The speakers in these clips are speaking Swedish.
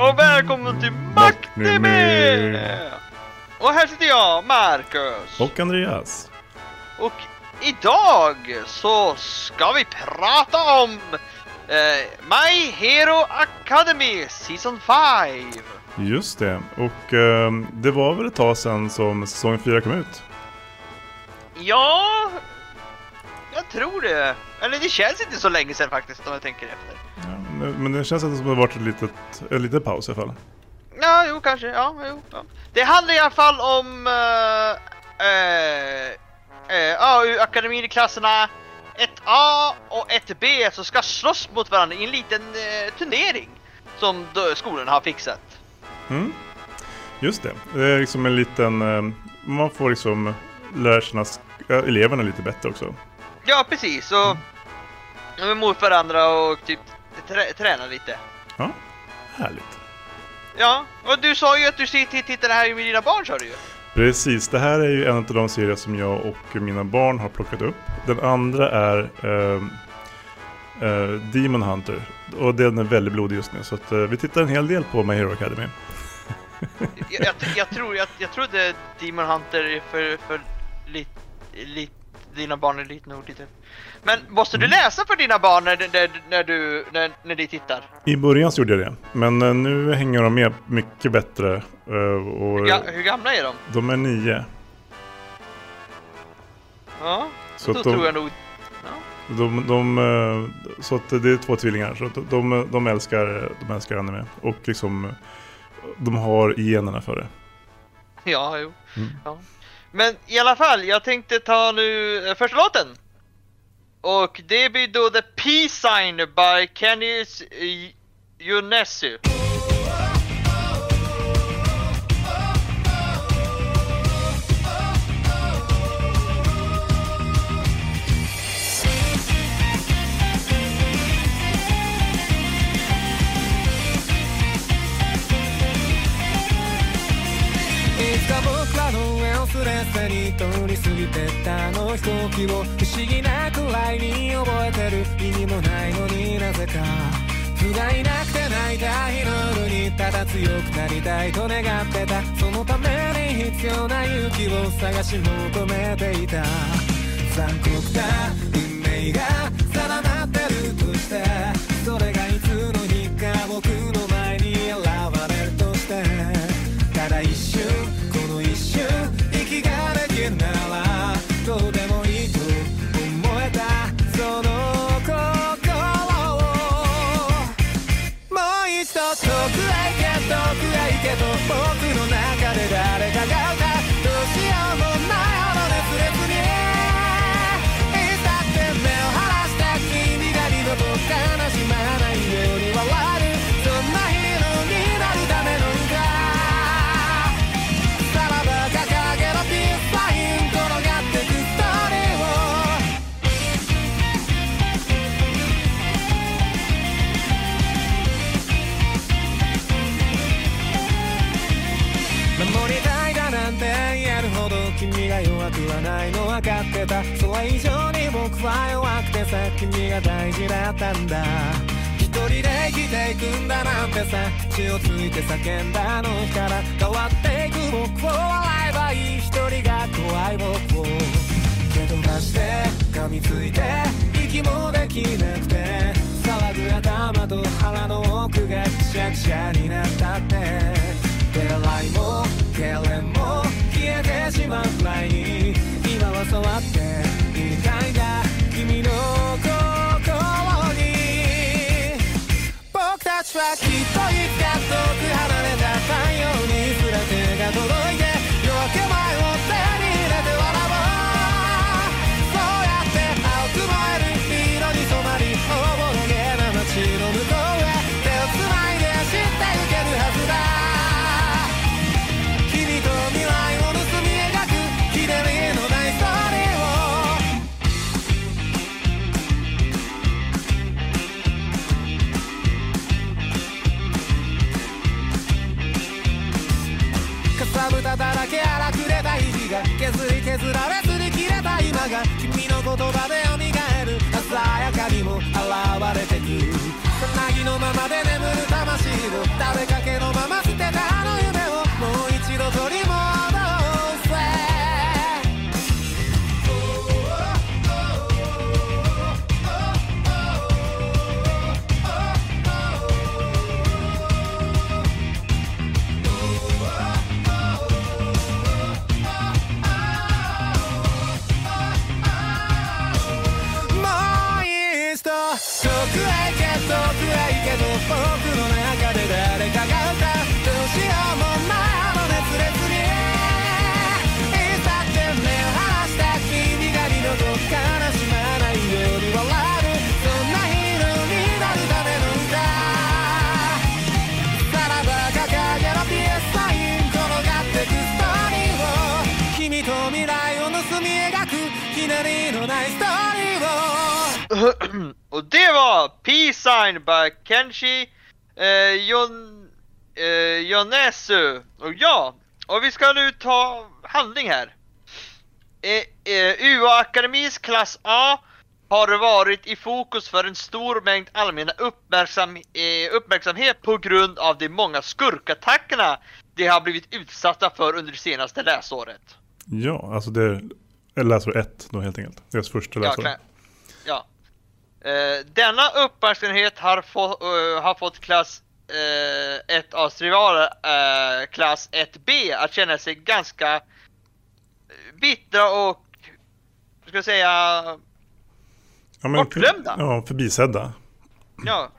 Och välkommen till Maktnimi! Och här sitter jag, Marcus. Och Andreas. Och idag så ska vi prata om eh, My Hero Academy Season 5. Just det. Och eh, det var väl ett tag sedan som säsong 4 kom ut? Ja, jag tror det. Eller det känns inte så länge sedan faktiskt om jag tänker efter. Ja, men- det känns inte som att det varit ett litet, en liten paus i alla fall. Ja, jo kanske. Ja, jo. Ja. Det handlar i alla fall om uh, uh, AU-akademin i klasserna 1A och 1B som ska slåss mot varandra i en liten eh, turnering som skolan har fixat. Mm. Just det. Det är liksom en liten... eh, Man får liksom lära känna eleverna lite bättre också. Ja, precis. Och är mot varandra och typ trä, träna lite. Ja, härligt. Ja, och du sa ju att du tittar här med dina barn sa du ju. Precis, det här är ju en av de serier som jag och mina barn har plockat upp. Den andra är eh, eh, Demon Hunter. Och den är väldigt blodig just nu. Så att, eh, vi tittar en hel del på My Hero Academy. jag, jag, jag, tror, jag, jag trodde Demon Hunter är för, för lite, lit, dina barn är lite nog lite. Men måste du Mm. läsa för dina barn när, när, när du, när, när de tittar? I början så gjorde jag det. Men eh, nu hänger de med mycket bättre. eh, och Hur, ga, hur gamla är de? de är nio. Ja, Så då de, tror jag nog... de, de, eh, så att det är två tvillingar. Så att de, de, älskar, de älskar anime. Och liksom, de har generna för det. Ja, jo. Mm. Ja. Men i alla fall, jag tänkte ta nu eh, första låten. Och det blir då The Peace Sign by Kenny Yonesu. Eh, double か僕らの上をすれすれに通り過ぎてったあの飛行機を不思議なくらいに覚えてる意味もないのになぜか。不甲斐なくて泣いた日の夜にただ強くなりたいと願ってたそのために必要な勇気を探し求めていた。残酷な運命が定まってるとしてそれがいつの日か僕の前に現れるとして。ただ一瞬 go. た。それ以上に僕は弱くてさ君が大事だったんだ。一人で生きていくんだなんてさ口をついて叫んだあの日から変わっていく僕を笑えばいい。一人が怖い僕を。蹴飛ばして噛みついて息もできなくて騒ぐ頭と腹の奥がくしゃくしゃになったって。手洗いも痙攣も消えてしまうくらいに今は触っていたいんだ君の心に僕たちはきっといつか遠く離れた太陽にすら手が届く言葉で蘇る。鮮やかにも現れてく。つなぎのままで眠る魂を。食べかけのまま Kenshi eh, Jon, eh, Yonesu. Och ja, och vi ska nu ta handling här. Eh, eh, UA-akademins klass A har varit i fokus för en stor mängd allmänna uppmärksam, eh, uppmärksamhet på grund av de många skurkattackerna de har blivit utsatta för under det senaste läsåret. Ja, alltså det är läsår ett då helt enkelt. Deras första läsår. ja. Eh, denna uppmärksamhet har, få, eh, har fått klass eh, 1 A's rivaler, klass 1B, att känna sig ganska bittra och, ska jag säga, ja, bortglömda. Ja, förbisedda. ja.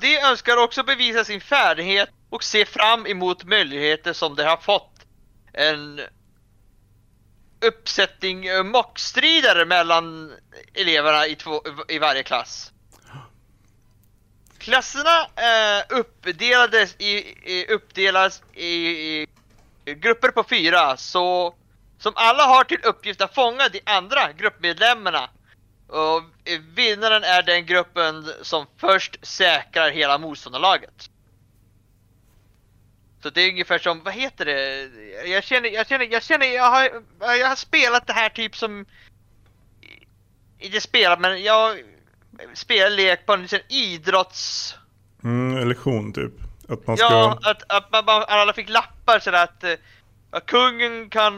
De önskar också bevisa sin färdighet och se fram emot möjligheter som de har fått. En uppsättning mockstrider mockstridare mellan eleverna i, två, i varje klass. Klasserna eh, uppdelades i, i, uppdelas i, i grupper på fyra, så som alla har till uppgift att fånga de andra gruppmedlemmarna. Och eh, vinnaren är den gruppen som först säkrar hela motståndarlaget. Så det är ungefär som, vad heter det? Jag känner, jag känner, jag känner, jag har, jag har spelat det här typ som inte spelat men jag spelar lek på en sån idrotts... Mm, en lektion typ. Att man ska... Ja, att, att man, man, alla fick lappar så att eh, att kungen kan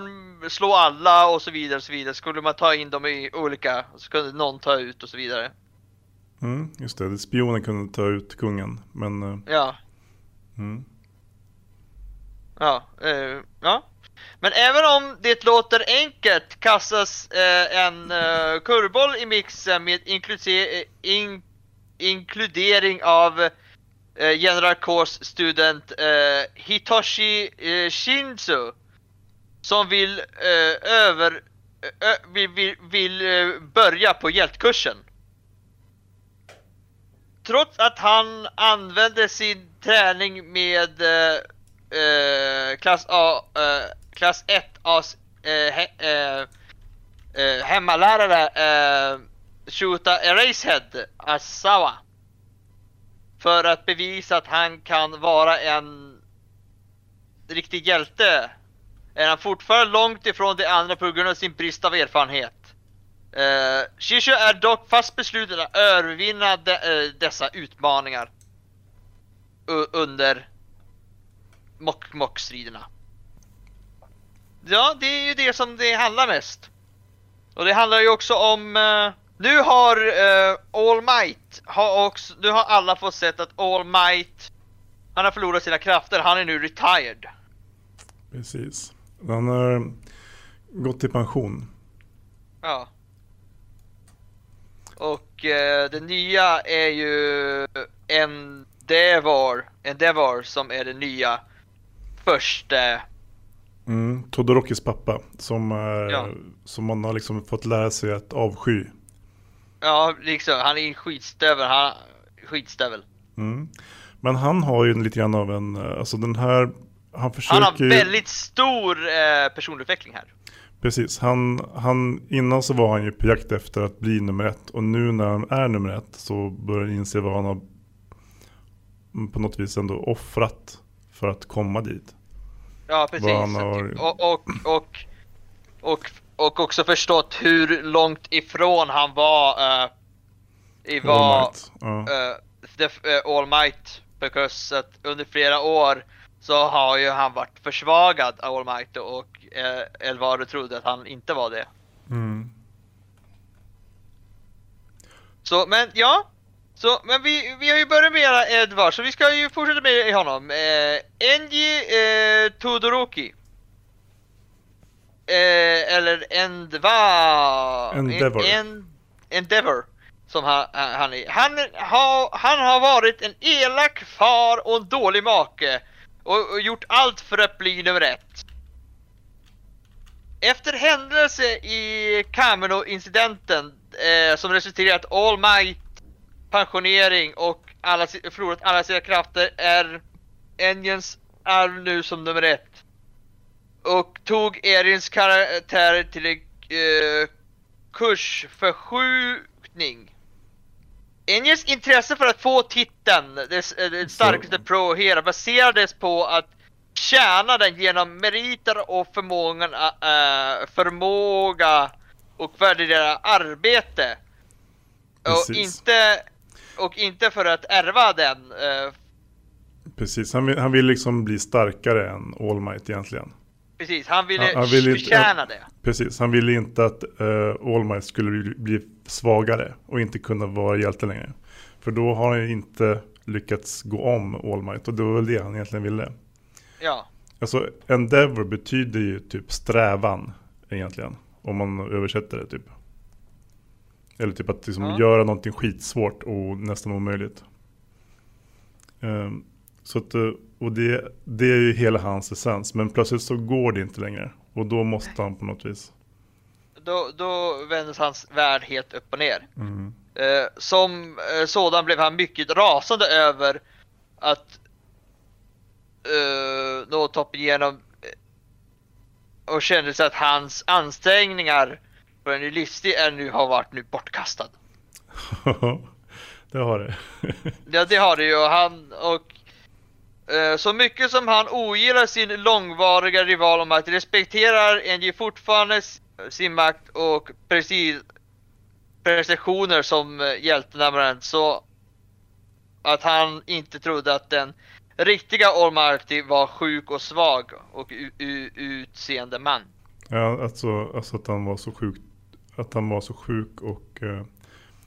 slå alla och så vidare och så vidare. Skulle man ta in dem i olika, så kunde någon ta ut och så vidare. Mm, just det, spionen kunde ta ut kungen. Men... eh, Ja, Mm ja, eh, ja. Men även om det låter enkelt kastas eh, en eh, kurvboll i mixen med eh, in, inkludering av eh, General Kors student eh, Hitoshi eh, Shinzo som vill eh, över eh, ö, vill, vill, vill eh, börja på hjältkursen. Trots att han använde sin träning med eh, klass A, eh, klass 1 A's eh, he, eh, eh, hemmalärare eh, Shuta Erasehead Asawa. För att bevisa att han kan vara en riktig hjälte är han fortfarande långt ifrån de andra på grund av sin brist av erfarenhet. Uh, Shishu är dock fast besluten att övervinna de, uh, dessa utmaningar u- under mock-mock-striderna. Ja, det är ju det som det handlar mest. Och det handlar ju också om... eh, nu har eh, All Might, har också, nu har alla fått sett att All Might, han har förlorat sina krafter, han är nu retired. Precis. Han har gått i pension. Ja. Och eh, det nya är ju Endeavor, Endeavor som är det nya första. Mm, Todorokis pappa. Som, är, Ja. som man har liksom fått lära sig att avsky. Ja, liksom han är en skitstövel, han, skitstövel. Mm. Men han har ju lite grann av en, eh, alltså den här, han försöker Han har väldigt stor eh, personutveckling här. Precis, han, han, innan så var han ju på jakt efter att bli nummer ett och nu när han är nummer ett så börjar han inse vad han har på något vis ändå offrat för att komma dit. Ja, precis. Har- Och, och, och, och, och också förstått hur långt ifrån han var uh, i vad All Might. Uh, the, uh, All Might. Because att under flera år så har ju han varit försvagad av All Might och uh, Elvaro trodde att han inte var det. Mm. Så, men ja. Så, men vi, vi har ju börjat med Edvard, så vi ska ju fortsätta med honom. Eh, Enji eh, Todoroki. Eh, eller Endva... Endeavor. En, Endeavor. Som han, han är. Han har, han har varit en elak far och en dålig make. Och, och gjort allt för att bli nummer ett. Efter händelse i Kameno-incidenten eh, som resulterat i All Might pensionering och alla, förlorat alla sina krafter är Enjens arv nu som nummer ett. Och tog Erins karaktär till en eh, kursförskjutning. Enjens intresse för att få titeln, det, det starkaste pro hero, baserades på att tjäna den genom meriter och förmågan, äh, förmåga och värdera arbete. Och Precis. inte, och inte för att ärva den. eh, Precis, han vill, han vill liksom bli starkare än All Might egentligen. precis, han ville Han- han ville förtjäna det. Precis, han ville inte att uh, All Might skulle bli, bli svagare och inte kunna vara hjälte längre. För då har han ju inte lyckats gå om All Might och det var väl det han egentligen ville. Ja, Alltså Endeavor betyder ju typ strävan egentligen. Om man översätter det typ. Eller typ att liksom Ja. göra någonting skitsvårt och nästan omöjligt. Ehm, så att, eh, och det, det är ju hela hans essens. Men plötsligt så går det inte längre. Och då måste han på något vis. då, då vändes hans värld helt upp och ner. Mm. Eh, som eh, sådan blev han mycket rasande över att uh, nå toppen igenom eh, och kände sig att hans ansträngningar för en ny livsstil är nu har varit nu bortkastad. det har det. Ja det har det ju och han och eh, så mycket som han ogillar sin långvariga rival om att respekterar Enji fortfarande sin makt och precis prestationer som uh, hjältenamnen så att han inte trodde att den riktiga Almighty var sjuk och svag och utseende man. Ja, alltså, alltså att han var så sjuk. Att han var så sjuk och... eh,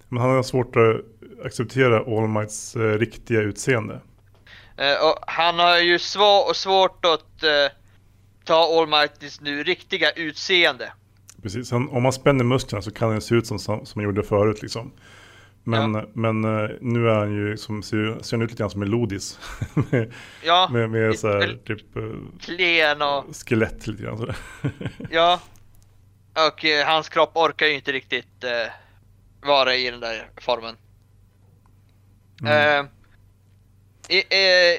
men han har svårt att acceptera All Mights eh, riktiga utseende. Eh, han har ju svår, och svårt att eh, ta Almightys nu riktiga utseende. Precis, han, om man spänner musklerna så kan han se ut som, som han gjorde förut liksom. Men, men eh, nu är han ju som ser, ser han ut lite grann som en lodis. med, Ja, med, med så här, typ eh, klen och skelett lite grann. sådär. ja. Och eh, hans kropp orkar ju inte riktigt eh, vara i den där formen. Mm. Eh, eh,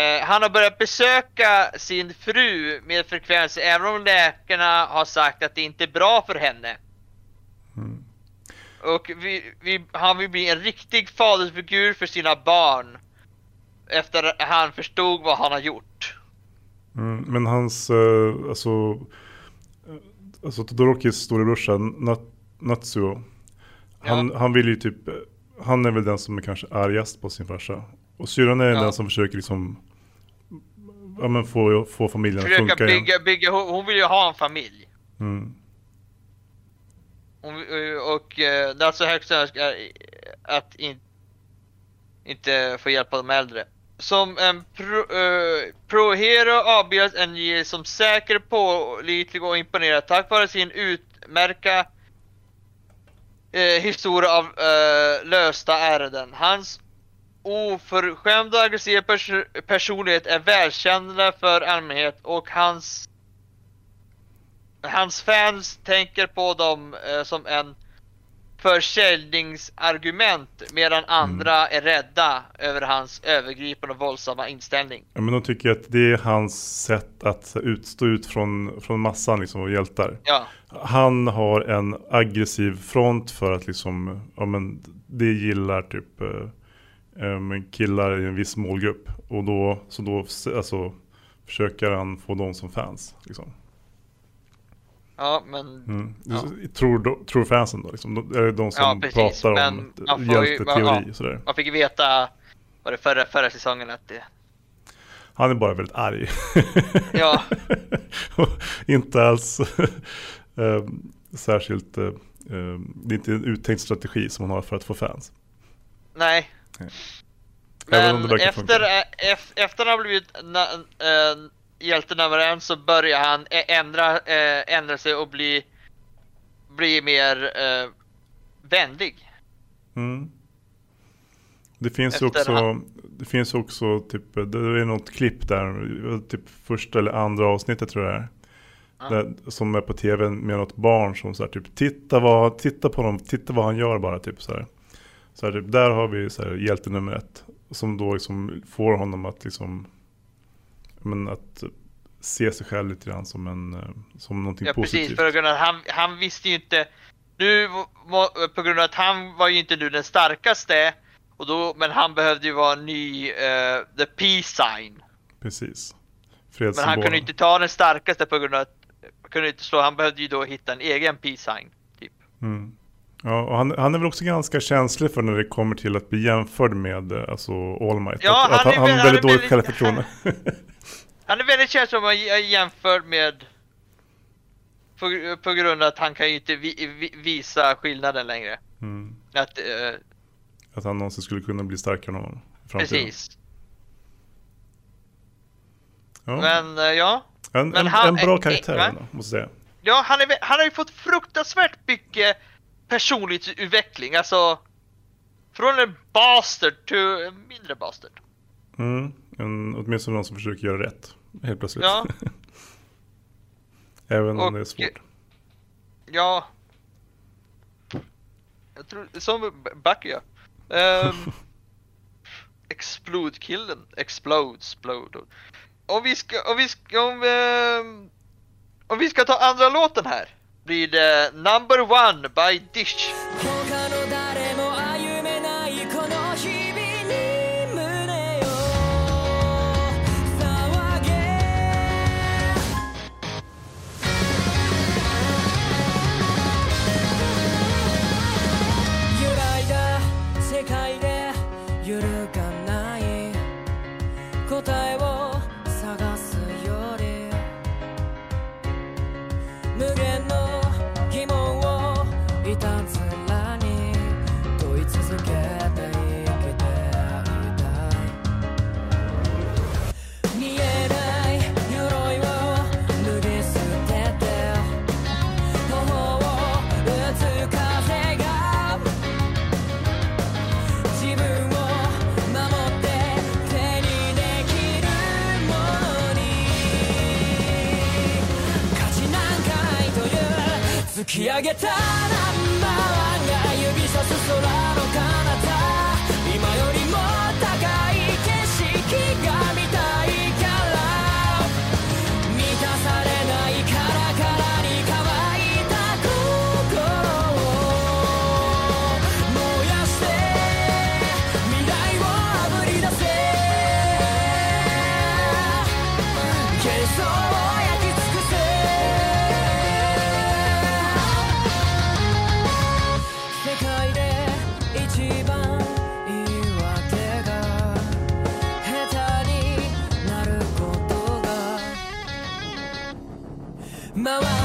eh, han har börjat besöka sin fru med frekvens även om läkarna har sagt att det inte är bra för henne. Mm. Och vi, vi, han vill bli en riktig fadersfigur för sina barn. Efter att han förstod vad han har gjort. Mm, men hans, eh, alltså, alltså Todorokis storebrorsa Nat- Natsuo. Han, han vill ju typ, han är väl den som är kanske argast på sin farsa. Och syrran är Ja. den som försöker liksom, ja men få, få familjen att Försöka funka igen. bygga, bygga, hon hon vill ju ha en familj. Mm. Hon, och och eh, det är alltså högst önskar att in, inte få hjälpa de äldre. Som en pro, uh, pro-hero avbildas NJ som säker, pålitlig och imponerad tack vare sin utmärka uh, eh, historia av uh, lösta ärenden. Hans oförskämda och aggressiva pers- personlighet är välkända för allmänhet och hans Hans fans tänker på dem som en försäljningsargument medan andra är rädda över hans övergripande och våldsamma inställning. Ja, men de tycker att det är hans sätt att ut, stå ut från, från massan liksom och hjältar. Ja, Han har en aggressiv front för att liksom, ja men det gillar typ eh, eh, killar i en viss målgrupp. Och då, så då, alltså försöker han få dem som fans. Liksom. Ja, men Mm. Ja. Tror, då- tror fansen då? Liksom. De- det de som Ja, precis, pratar om hjälteteori och sådär? man fick ju veta var det förra, förra säsongen att det... Han är bara väldigt arg. Ja. Inte alls eh, särskilt, eh, det är inte en uttänkt strategi som han har för att få fans. Nej. Nej. Men efter, funka. ef- efter han har blivit na, hjälte nummer en så börjar han ändra, ändra sig och bli, bli mer vänlig. Mm. Det finns Efter också, han- det finns också typ, det är något klipp där, typ första eller andra avsnittet tror jag det är. Där, som är på tv med något barn som så här, typ titta, vad, titta på honom, titta vad han gör bara typ så här. Så här, typ, där har vi så här, hjälte nummer ett. Som då liksom får honom att liksom, men att se sig själv lite grann som en, eh, som någonting Ja positivt. precis, för grund av att han, han visste ju inte nu på grund av att han var ju inte nu den starkaste och då, men han behövde ju vara en ny eh, the peace sign. Precis. Men han kunde inte ta den starkaste på grund av att kunde inte slå, han behövde ju då hitta en egen peace sign. Typ. Mm. Ja, och han, han är väl också ganska känslig för när det kommer till att bli jämförd med eh, alltså, All Might. Ja, att, att han han, är han har väldigt han är dåligt självförtroende. Han är väldigt känslig om jämför med på, på grund av att han kan ju inte vi, vi, visa skillnaden längre. Mm. Att, eh, Att han någonsin skulle kunna bli starkare än honom. precis. Ja. Men eh, ja. en, men en, han- en bra eh, karaktär va? ändå, måste jag säga. Ja, han, är, han har ju fått fruktansvärt mycket personlighetsutveckling. Alltså från en bastard till en mindre bastard. Mm. En, åtminstone någon som försöker göra rätt. Helt plötsligt. Ja. Även om Och- det är svårt. Ja. Jag tror, som Bucky ja. Um, Explode-killen. Explode, explode. Om vi ska, om vi ska, om, ehm, om vi ska ta andra låten här. Blir det Number One by Dish. 回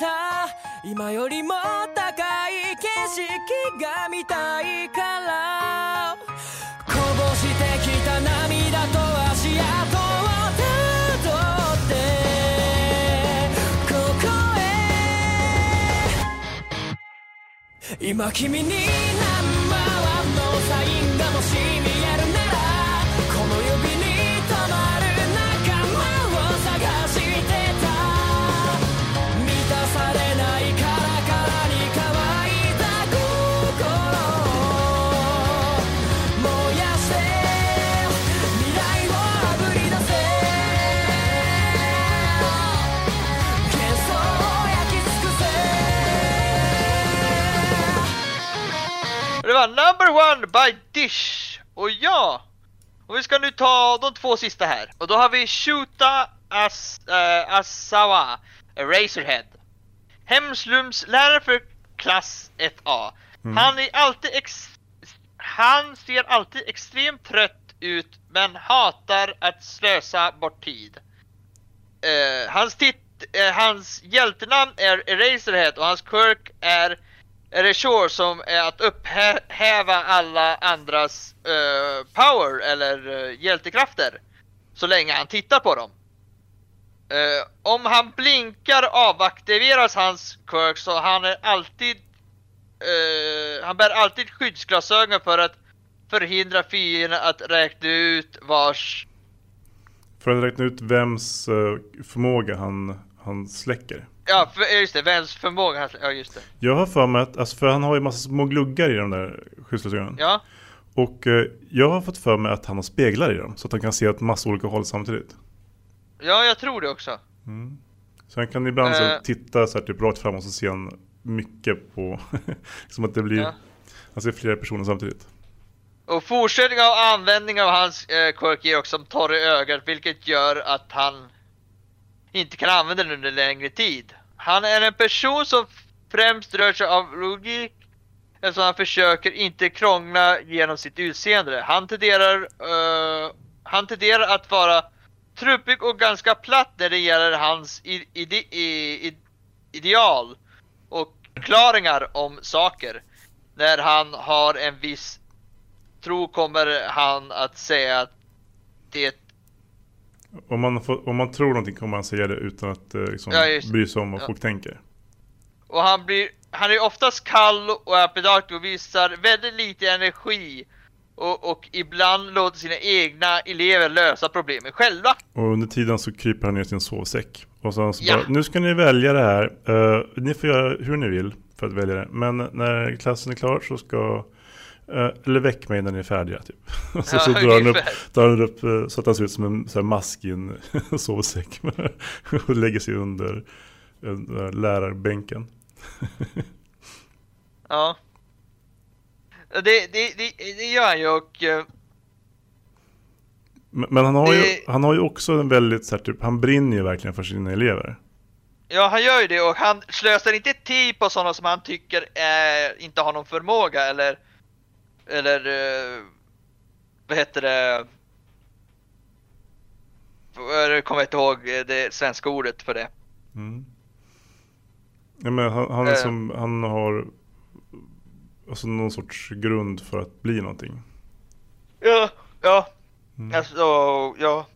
彼方今よりも高い景色が見たいから。こぼしてきた涙と足跡をたどって。ここへ。今君にナンバーワンのサインがもし見 Det var number one by Dish. Och ja, och vi ska nu ta de två sista här. Och då har vi Shuta As, eh, Asawa, Razorhead. Hemslumslärare för klass 1A. Han är alltid ex... Han ser alltid extremt trött ut men hatar att slösa bort tid. Eh, hans, tit- eh, hans hjältenamn är Eraserhead och hans quirk är är det Shore som är att upphäva alla andras uh, power eller uh, hjältekrafter. Så länge han tittar på dem. Uh, om han blinkar avaktiveras hans quirk så han är alltid Han bär alltid skyddsglasögon för att förhindra fienden att räkna ut vars För att räkna ut vems förmåga han, han släcker. Ja, för, just det, vems förmåga Ja, just det. Jag har för mig att, alltså för han har ju massa små gluggar i de där skyddsglasögonen. Ja, Och eh, jag har fått för mig att han har speglar i dem. Så att han kan se åt massa olika håll samtidigt. ja jag tror det också. Så han kan ibland så Eh. titta så här typ rakt fram och så ser han mycket på... som att det blir... Ja. Han ser flera personer samtidigt. Och fortsättning av användning av hans eh, quirk ger också torr i ögat vilket gör att han inte kan använda den under längre tid. Han är en person som främst rör sig av logik eftersom han försöker inte krångla genom sitt utseende. Han tenderar, uh, han tenderar att vara trubbig och ganska platt när det gäller hans ide ide, ideal och förklaringar om saker. När han har en viss tro kommer han att säga att det om man, får, om man tror någonting kommer man säga det utan att eh, liksom, Ja, just bry sig om vad Ja. folk tänker. och han blir han är oftast kall och är pedant och visar väldigt lite energi och, och ibland låter sina egna elever lösa problemen själva. Och under tiden så kryper han ner sin sovsäck. Och så, så Ja. bara, nu ska ni välja det här. Eh, ni får göra hur ni vill för att välja det. Men när klassen är klar så ska... eh, eller väck mig när ni är färdiga typ. Och så, Ja, så drar han upp, ungefär. drar han upp eh, så att han ser ut som en så här, mask i en sovsäck. och lägger sig under där lärarbänken. Ja. Det, det, det, det gör han ju och eh, Men, men han, har ju, Det- han har ju också en väldigt så här, typ, han brinner ju verkligen för sina elever. Ja, han gör ju det och han slösar inte tid på sådana som han tycker eh, inte har någon förmåga eller eller eh, vad heter det? Jag kommer inte ihåg eh, det svenska ordet för det. Mm. Ja, men han, han, Eh. som, han har alltså någon sorts grund för att bli någonting. Ja, ja, Mm. alltså, ja.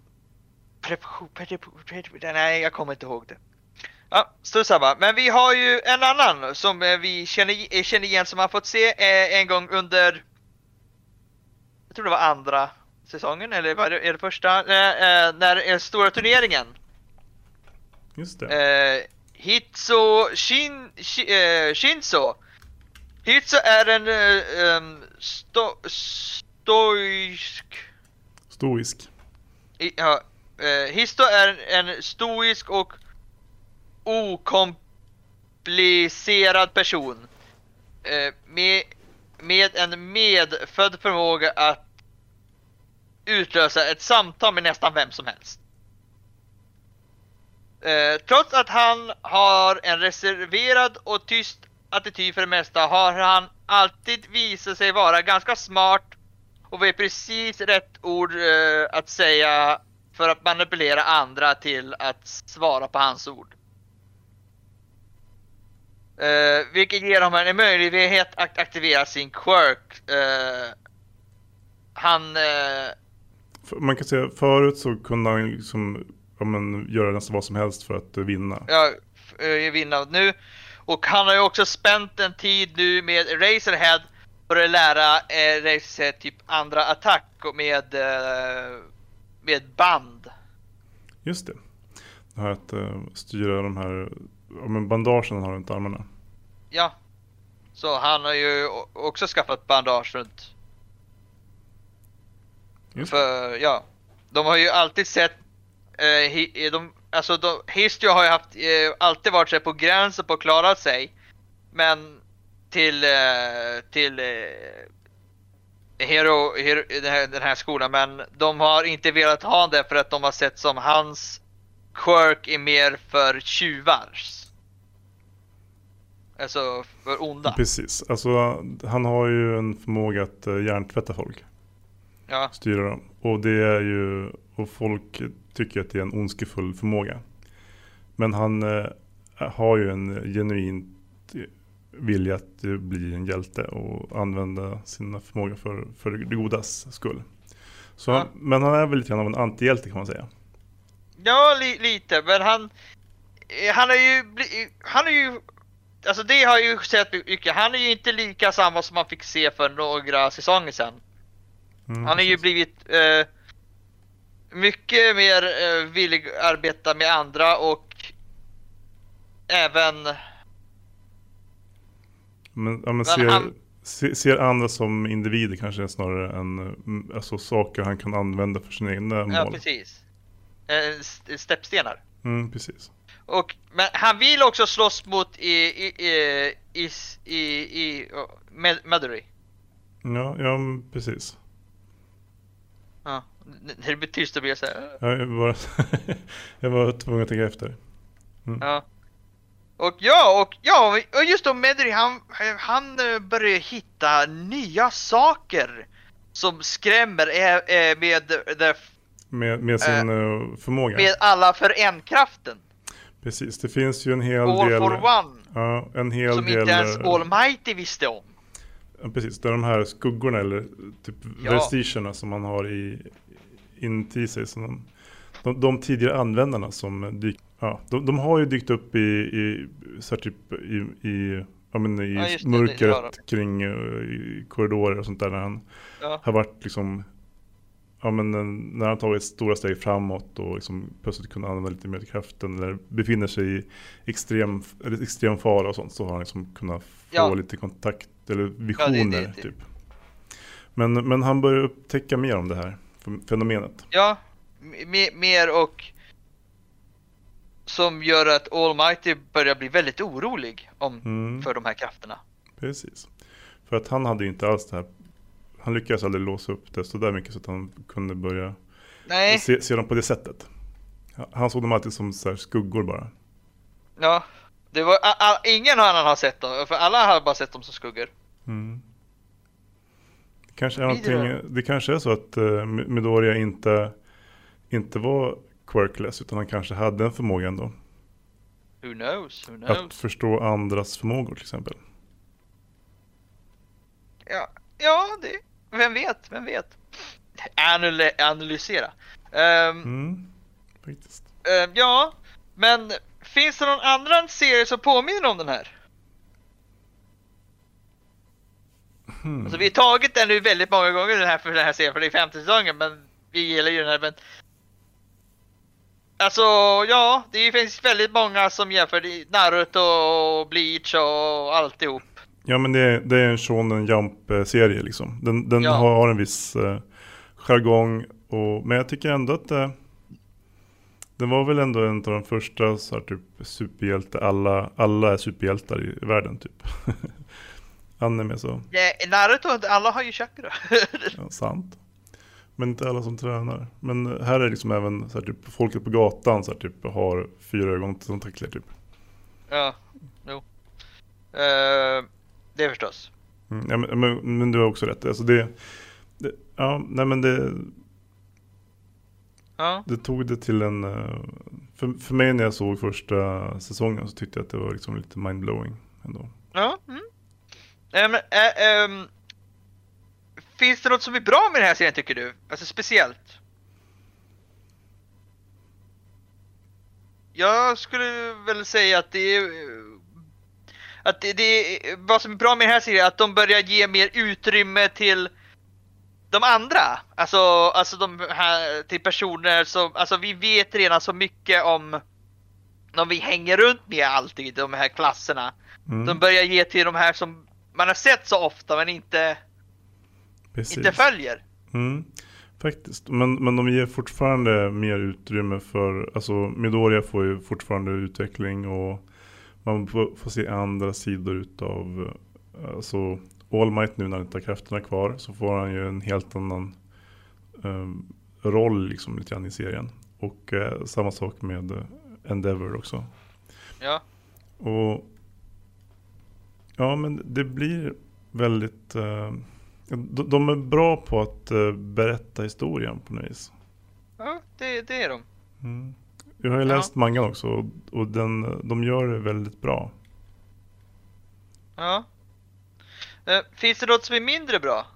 Nej jag kommer inte ihåg det. Ja, strunt samma. Men vi har ju en annan som vi känner, känner igen som har fått se en gång under Jag tror det var andra säsongen eller var det, är det första? Eh, när eh, stora turneringen. Just det. Eh, Hitso Shin, Shi, eh, Shinzo. Hitso är en eh, sto, stoisk Stoisk. I- Ja, eh, Histo är en stoisk och okomplicerad person. Eh, med, med en medfödd förmåga att utlösa ett samtal med nästan vem som helst. Eh, trots att han har en reserverad och tyst attityd för det mesta har han alltid visat sig vara ganska smart och vet precis rätt ord eh, att säga för att manipulera andra till att svara på hans ord. Eh, vilket ger honom en möjlighet att aktivera sin quirk. Eh, han... F- Man kan säga förut så kunde han liksom, ja, men, göra nästan vad som helst för att vinna. ja, vinna nu. Och han har ju också spänt en tid nu med Razorhead för att lära eh, Razorhead typ andra attack med, med band. Just det. Det här att styra de här men bandagen han har runt armarna. Ja. Så han har ju också skaffat bandage runt. Just För ja, de har ju alltid sett, eh, hi, de, alltså de, Histio har ju haft, eh, alltid varit så på gränsen på att klara sig. Men till, eh, till eh, Hero, Hero den, här, den här skolan, men de har inte velat ha det för att de har sett som hans quirk är mer för tjuvars. Alltså för onda. Precis. Alltså han har ju en förmåga att uh, hjärntvätta folk. Ja, Styra dem. Och det är ju, och folk tycker att det är en ondskefull förmåga. Men han eh, har ju en genuin vilja att eh, bli en hjälte och använda sina förmågor för, för det godas skull. Så, Ja. Men han är väl lite grann av en antihjälte kan man säga. Ja, li, lite, men han... eh, Han är ju... Han är ju... Alltså det har ju sett mycket. Han är ju inte lika samma som man fick se för några säsonger sedan. Mm, Han har ju blivit eh, mycket mer eh, villig att arbeta med andra och även... Men, ja, men ser, han- se- ser andra som individer kanske snarare än mm, alltså, saker han kan använda för sina egna Ja, mål. precis. Eh, st- steppstenar. Mm, precis. Och, men han vill också slåss mot i, i, i, i, i, i Med- Madury. Ja, ja precis. Ja, när det blir tyst då blir jag såhär... Ja, Jag var, jag var tvungen att tänka efter. Ja. Och ja, och ja, och just då Medri, han, han eh, börjar hitta nya saker som skrämmer eh, eh, med, Med, med sin eh, förmåga. med alla för en-kraften. Precis, det finns ju en hel All del. for one. Ja, en hel Som del. inte ens eh, Almighty visste om. Ja, precis, det är de här skuggorna eller typ Ja. vestigerna som man har i, inuti sig. Så de, de, de tidigare användarna som dyker, ja, de, de har ju dykt upp i, i, så typ i, i, ja, men i Ja, just det, det mörkret kring uh, i korridorer och sånt där när han Ja. har varit liksom Ja men när han tagit stora steg framåt och liksom plötsligt kunnat använda lite mer kraften eller befinner sig i extrem, extrem fara och sånt så har han liksom kunnat få Ja. lite kontakt eller Ja, visioner det- det- det- typ. Men, men han börjar upptäcka mer om det här fen- fenomenet. Ja, me- mer och som gör att Almighty börjar bli väldigt orolig om, Mm, för de här krafterna. Precis. För att han hade ju inte alls det här. Han lyckades aldrig låsa upp det så där mycket så att han kunde börja Nej, se, se dem på det sättet. Han såg dem alltid som så skuggor bara. ja. Det var, a, a, ingen annan har sett dem, för alla har bara sett dem som skuggor. Mm. Det, kanske är någonting, det kanske är så att uh, Midoriya inte, inte var quirkless utan han kanske hade en förmåga ändå. Who knows, who Att knows. förstå andras förmågor till exempel. Ja, ja det, vem vet, vem vet. Analy, analysera. Ehm, Mm, faktiskt. ehm, ja, men finns det någon annan serie som påminner om den här? Hmm. Alltså vi har tagit den nu väldigt många gånger den här för den här serien, för det är femte säsongen, men vi gillar ju den här men... Alltså ja, det finns väldigt många som jämför Naruto och Bleach och alltihop. Ja men det, är- det är en Shonen Jump-serie liksom. Den, den Ja. har en viss eh, jargong. Och, men jag tycker ändå att eh, den var väl ändå en av de första så här, typ superhjälte. Alla, alla är superhjältar i, världen typ. Anime så. Ja, Naruto, alla har ju chakra. Ja, sant. Men inte alla som tränar. Men här är liksom även så här, typ, folket på gatan så här, typ, har fyra ögontentakler typ. ja, jo. Uh, det förstås. Mm, ja, men, men, men du har också rätt. Alltså det, det, ja, nej men det, Ja, det tog det till en... eh, För, för mig när jag såg första säsongen så tyckte jag att det var liksom lite mindblowing. ändå. Ja. Mm. Ehm, ä- ehm, finns det något som är bra med den här serien tycker du? Alltså speciellt? Jag skulle väl säga att det är... Att det, det vad som är bra med den här serien är att de börjar ge mer utrymme till de andra. Alltså, alltså de här, till personer som, alltså vi vet redan så mycket om de vi hänger runt med alltid, de här klasserna. Mm, De börjar ge till de här som man har sett så ofta men inte, precis. inte följer. Mm, faktiskt. Men, men de ger fortfarande mer utrymme för, alltså Midoriya får ju fortfarande utveckling och man får, se andra sidor utav, alltså All Might nu när han inte har krafterna kvar så får han ju en helt annan um, roll liksom lite grann i serien. Och eh, samma sak med eh, Endeavor också. Ja. Och ja men det blir väldigt eh, de, de är bra på att eh, berätta historien på något vis. Ja, det, det är de. Mm. Jag har ju Ja. läst mangan också och, och den, de gör det väldigt bra. Ja. Eh, finns det något som är mindre bra?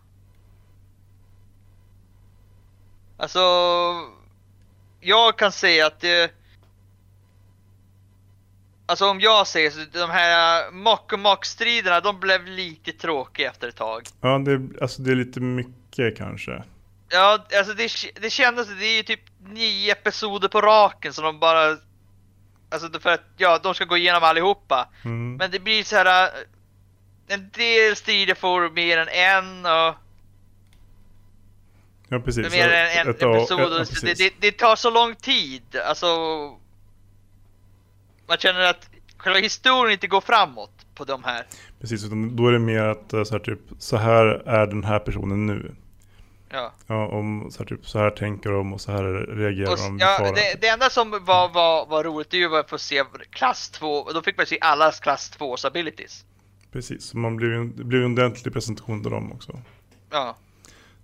Alltså, jag kan säga att det... Alltså om jag säger så, de här mock och mock-striderna, de blev lite tråkiga efter ett tag. Ja, det, alltså det är lite mycket kanske. Ja, alltså det, det kändes, det är ju typ nio episoder på raken som de bara... Alltså för att, ja, de ska gå igenom allihopa. Mm. Men det blir så här. äh, En del strider får mer än en och ja, precis. mer än en Ett episod. ja, och så det, precis. det, det tar så lång tid. Alltså. Man känner att själva historien inte går framåt på de här. Precis, utan då är det mer att eh, så här, typ, så här är den här personen nu. Ja. Ja, om så här, typ, så här tänker de och så här reagerar Och, de ja, det, det enda som var, var, var roligt det ju att få se klass 2. och Då fick man se allas klass 2 abilities. Precis, så man en, det blir ju en ordentlig presentation av dem också. Ja.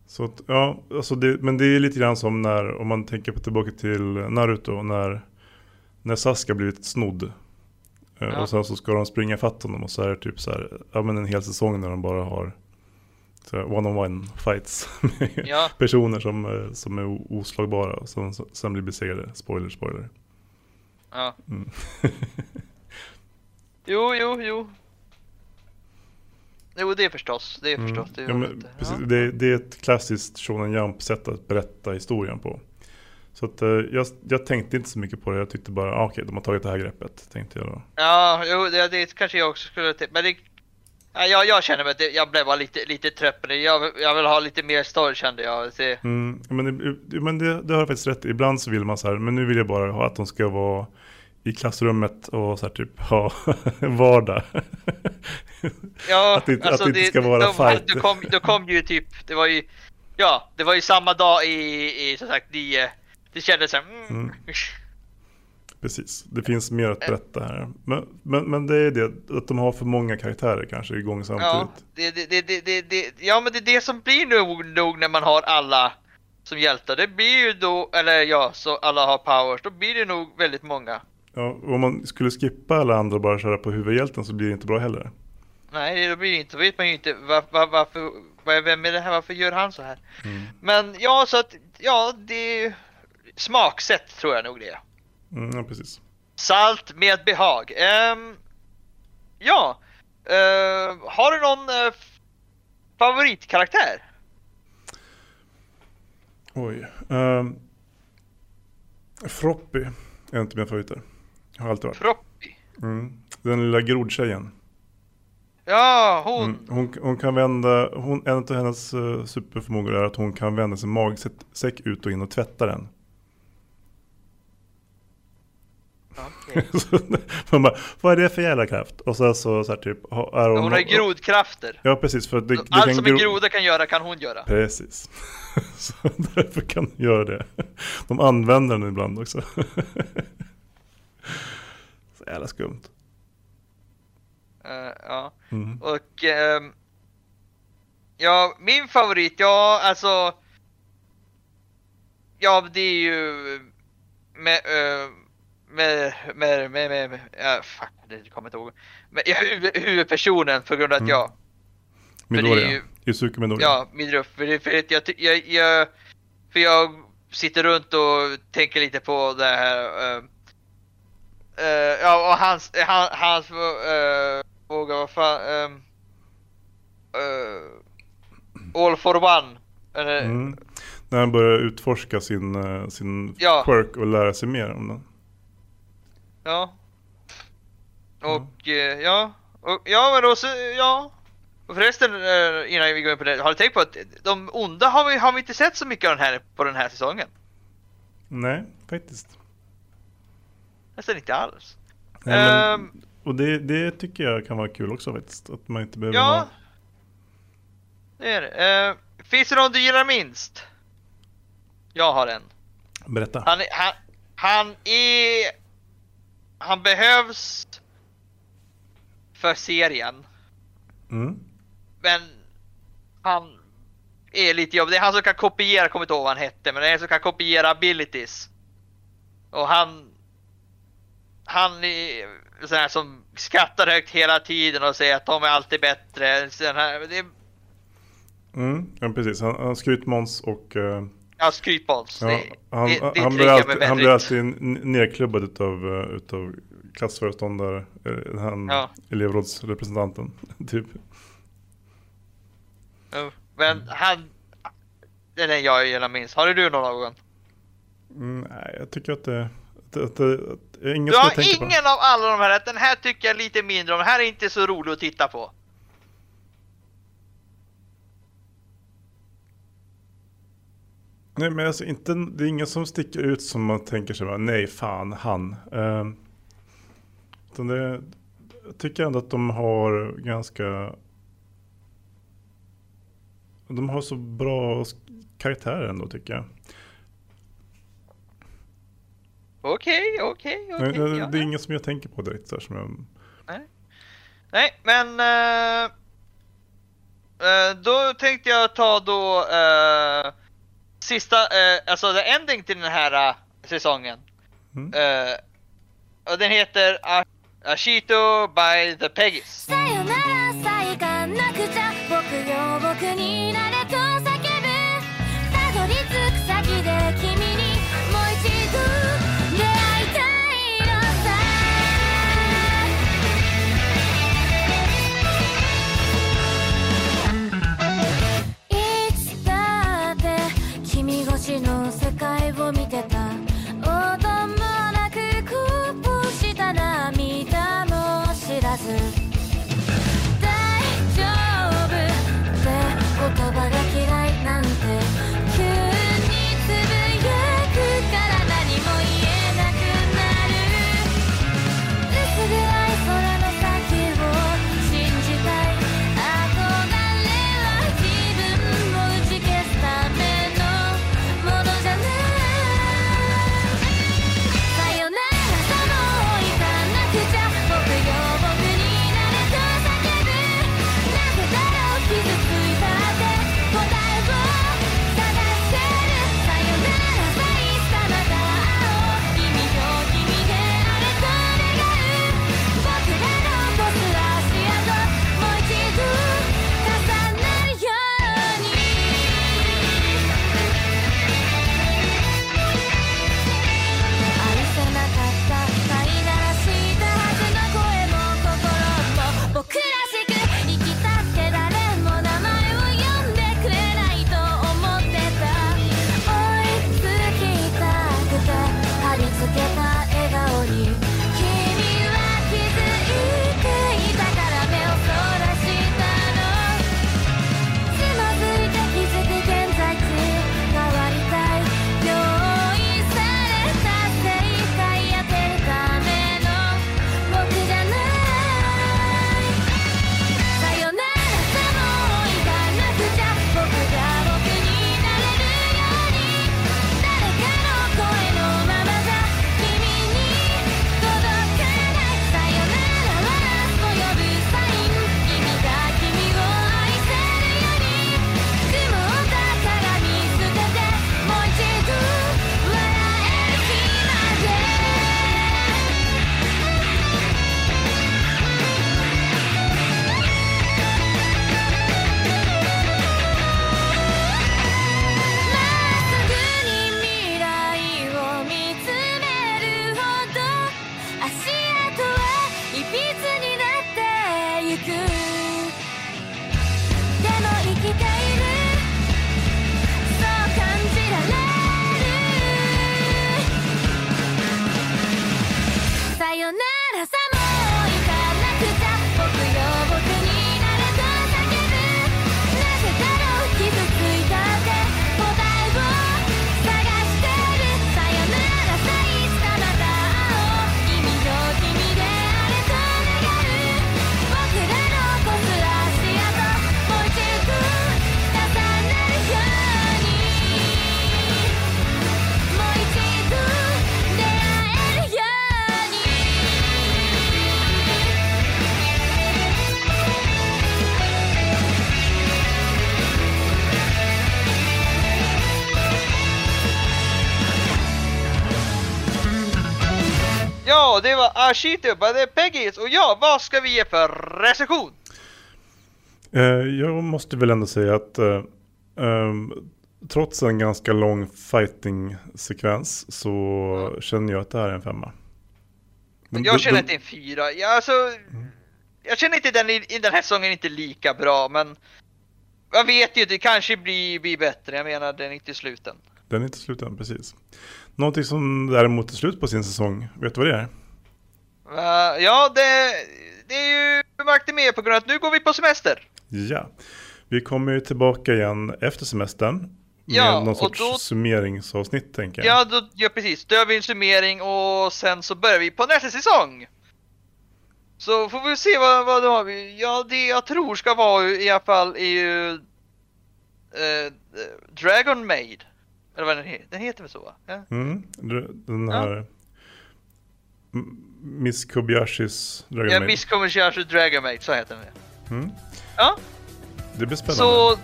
Så att, ja, alltså det, men det är lite grann som när, om man tänker på tillbaka till Naruto, när, när Sasuke blivit snodd. Eh, Ja. Och sen så ska de springa fatt honom och så är det typ så här, ja men en hel säsong när de bara har one-on-one fights med Ja. personer som, eh, som är oslagbara och som sen blir besegrade. Spoiler, spoiler. Ja. Mm. Jo, jo, jo. Jo, det är förstås. Det är Mm. förstås. Det är Ja, men, precis, Ja. det, det är ett klassiskt Shonen Jump sätt att berätta historien på. Så att, eh, jag, jag tänkte inte så mycket på det, jag tyckte bara, ah, okej, de har tagit det här greppet, tänkte jag då. Ja, jo, det, det kanske jag också skulle till. Men det, jag, jag känner mig jag blev bara lite, lite trött på det. Jag, jag vill ha lite mer story kände jag. Det, Mm, men det, men det, det har jag faktiskt rätt. Ibland så vill man så här, men nu vill jag bara ha att de ska vara i klassrummet och så här typ ha vardag. ja, Att det inte- att det inte ska vara de, fight. Då kom, då kom ju typ, det var ju, ja, det var ju samma dag i, i som sagt, nio. Det kändes som, mm, Mm. Precis, det finns mer att berätta här. Men, men, men det är det, att de har för många karaktärer kanske igång Ja, samtidigt. det, det, det, det, det, det, ja, men det är det som blir nog, nog när man har alla som hjältar. Det blir ju då, eller ja, så alla har powers. Då blir det nog väldigt många. Ja, om man skulle skippa alla andra och bara köra på huvudhjälten så blir det inte bra heller. Nej, det blir det inte. Då vet man ju inte var, var, varför, var, vem är det här, varför gör han så här? Mm. Men ja, så att, ja, det är smaksätt tror jag nog det är. Mm, ja, precis. Salt med behag. Ehm, ja, Ehm, har du någon eh, favoritkaraktär? Oj. Um, Froppy är inte mina favoriter. Har alltid varit. Proppy? Mm. Den lilla grodtjejen. Ja, hon. Mm. Hon, hon kan vända, hon, en av hennes uh, superförmågor är att hon kan vända sin magsäck ut och in och tvätta den. Så man bara, vad är det för jävla kraft? Och så, så, så här typ, är hon... Hon har ju grodkrafter. Ja precis, för det, det Allt kan som en gro- groda kan göra kan hon göra. Precis. så därför kan de göra det. De använder den ibland också. så jävla skumt. Eh, ja. Mm. Och ehm, ja, min favorit, ja alltså. Ja, det är ju med, uh, med, med, med, med, med ja, fuck, det kommer inte ihåg. Med, ja, huvud, huvudpersonen på grund av att Mm. jag, ju- Yusuke Midoriya. ja, Midruff, för, det- för jag, jag, jag, för jag sitter runt och tänker lite på det här, eh, eh, ja och hans, han, hans, uh, fråga, vad fan, eh, All for one. Mm. När han börjar utforska sin, sin Ja. quirk och lära sig mer om den. Ja. Och eh, ja, och, ja men då så, ja. Och förresten eh, innan vi går in på det, har du tänkt på att de onda har vi, har vi inte sett så mycket av den här på den här säsongen? Nej, faktiskt. Nästan inte alls. Nej, men, Ehm. och det, det tycker jag kan vara kul också faktiskt. Att man inte behöver Ja. ha... Det är det. Eh, finns det någon du gillar minst? Jag har en. Berätta. Han, han, han är... Han behövs för serien. Mm. Men han är lite jobbig. Det är han som kan kopiera, jag kommer inte ihåg vad han hette, men det är han som kan kopiera abilities. Och han... Han är sån här som skrattar högt hela tiden och säger att de är alltid bättre. Här, det Mm. Ja, precis. Han, han skrytmåns och... eh, ja, skrytmåns. ja, det, han, det, det han, blir alltid, han blir alltid n- nerklubbad utav, uh, utav klassföreståndare. eh, Han Ja. elevrådsrepresentanten. typ. Men han... Den är jag gillar minst. Har du någon? Mm, nej, jag tycker att det... Att, att, att, det är ingen Du har tänker på. ingen av alla de här. Den här tycker jag lite mindre om. Den här är inte så rolig att titta på. Nej men alltså inte, det är ingen som sticker ut som man tänker sig nej fan han. Utan det, jag tycker ändå att de har ganska, de har så bra karaktärer ändå tycker jag. Okej, okej, Nej, okej. det, ja, det är ja. ingen som jag tänker på direkt så som jag, Nej, men... eh, eh, då tänkte jag ta då eh, sista, uh, alltså the ending till den här eh, säsongen. Mm. Eh, och den heter Ashito by the Peggys. さ Ashito, det är Peggys och ja, vad ska vi ge för recension? Eh, jag måste väl ändå säga att ehm, trots en ganska lång fighting-sekvens så känner jag att det här är en femma. Den- Jag känner att det är en fyra. Ja, alltså, jag känner inte den i, den här säsongen inte lika bra, men jag vet ju, det kanske blir, blir bättre. Jag menar, den är inte slut än. Den är inte slut än, precis. Någonting som däremot är slut på sin säsong, vet du vad det är? Uh, ja, det, det är ju märkte med på grund av att nu går vi på semester. Ja, vi kommer ju tillbaka igen efter semestern. Med Ja, någon och sorts då- summeringsavsnitt tänker jag. Ja, då, ja precis. Då gör vi en summering och sen så börjar vi på nästa säsong. Så får vi se vad, vad då har vi. Ja, det jag tror ska vara i alla fall är ju eh, Dragon Maid. Eller vad den heter. Den heter väl så? Ja. Mm, den Ja. här M- Miss Kobayashis Dragon Ja, Maid. Miss Commercial Dragon Maid, så heter den. Mm, Ja, det blir spännande. så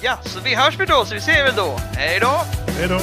ja, så vi hörs väl då, så vi ser väl då. Hej då! Hej då!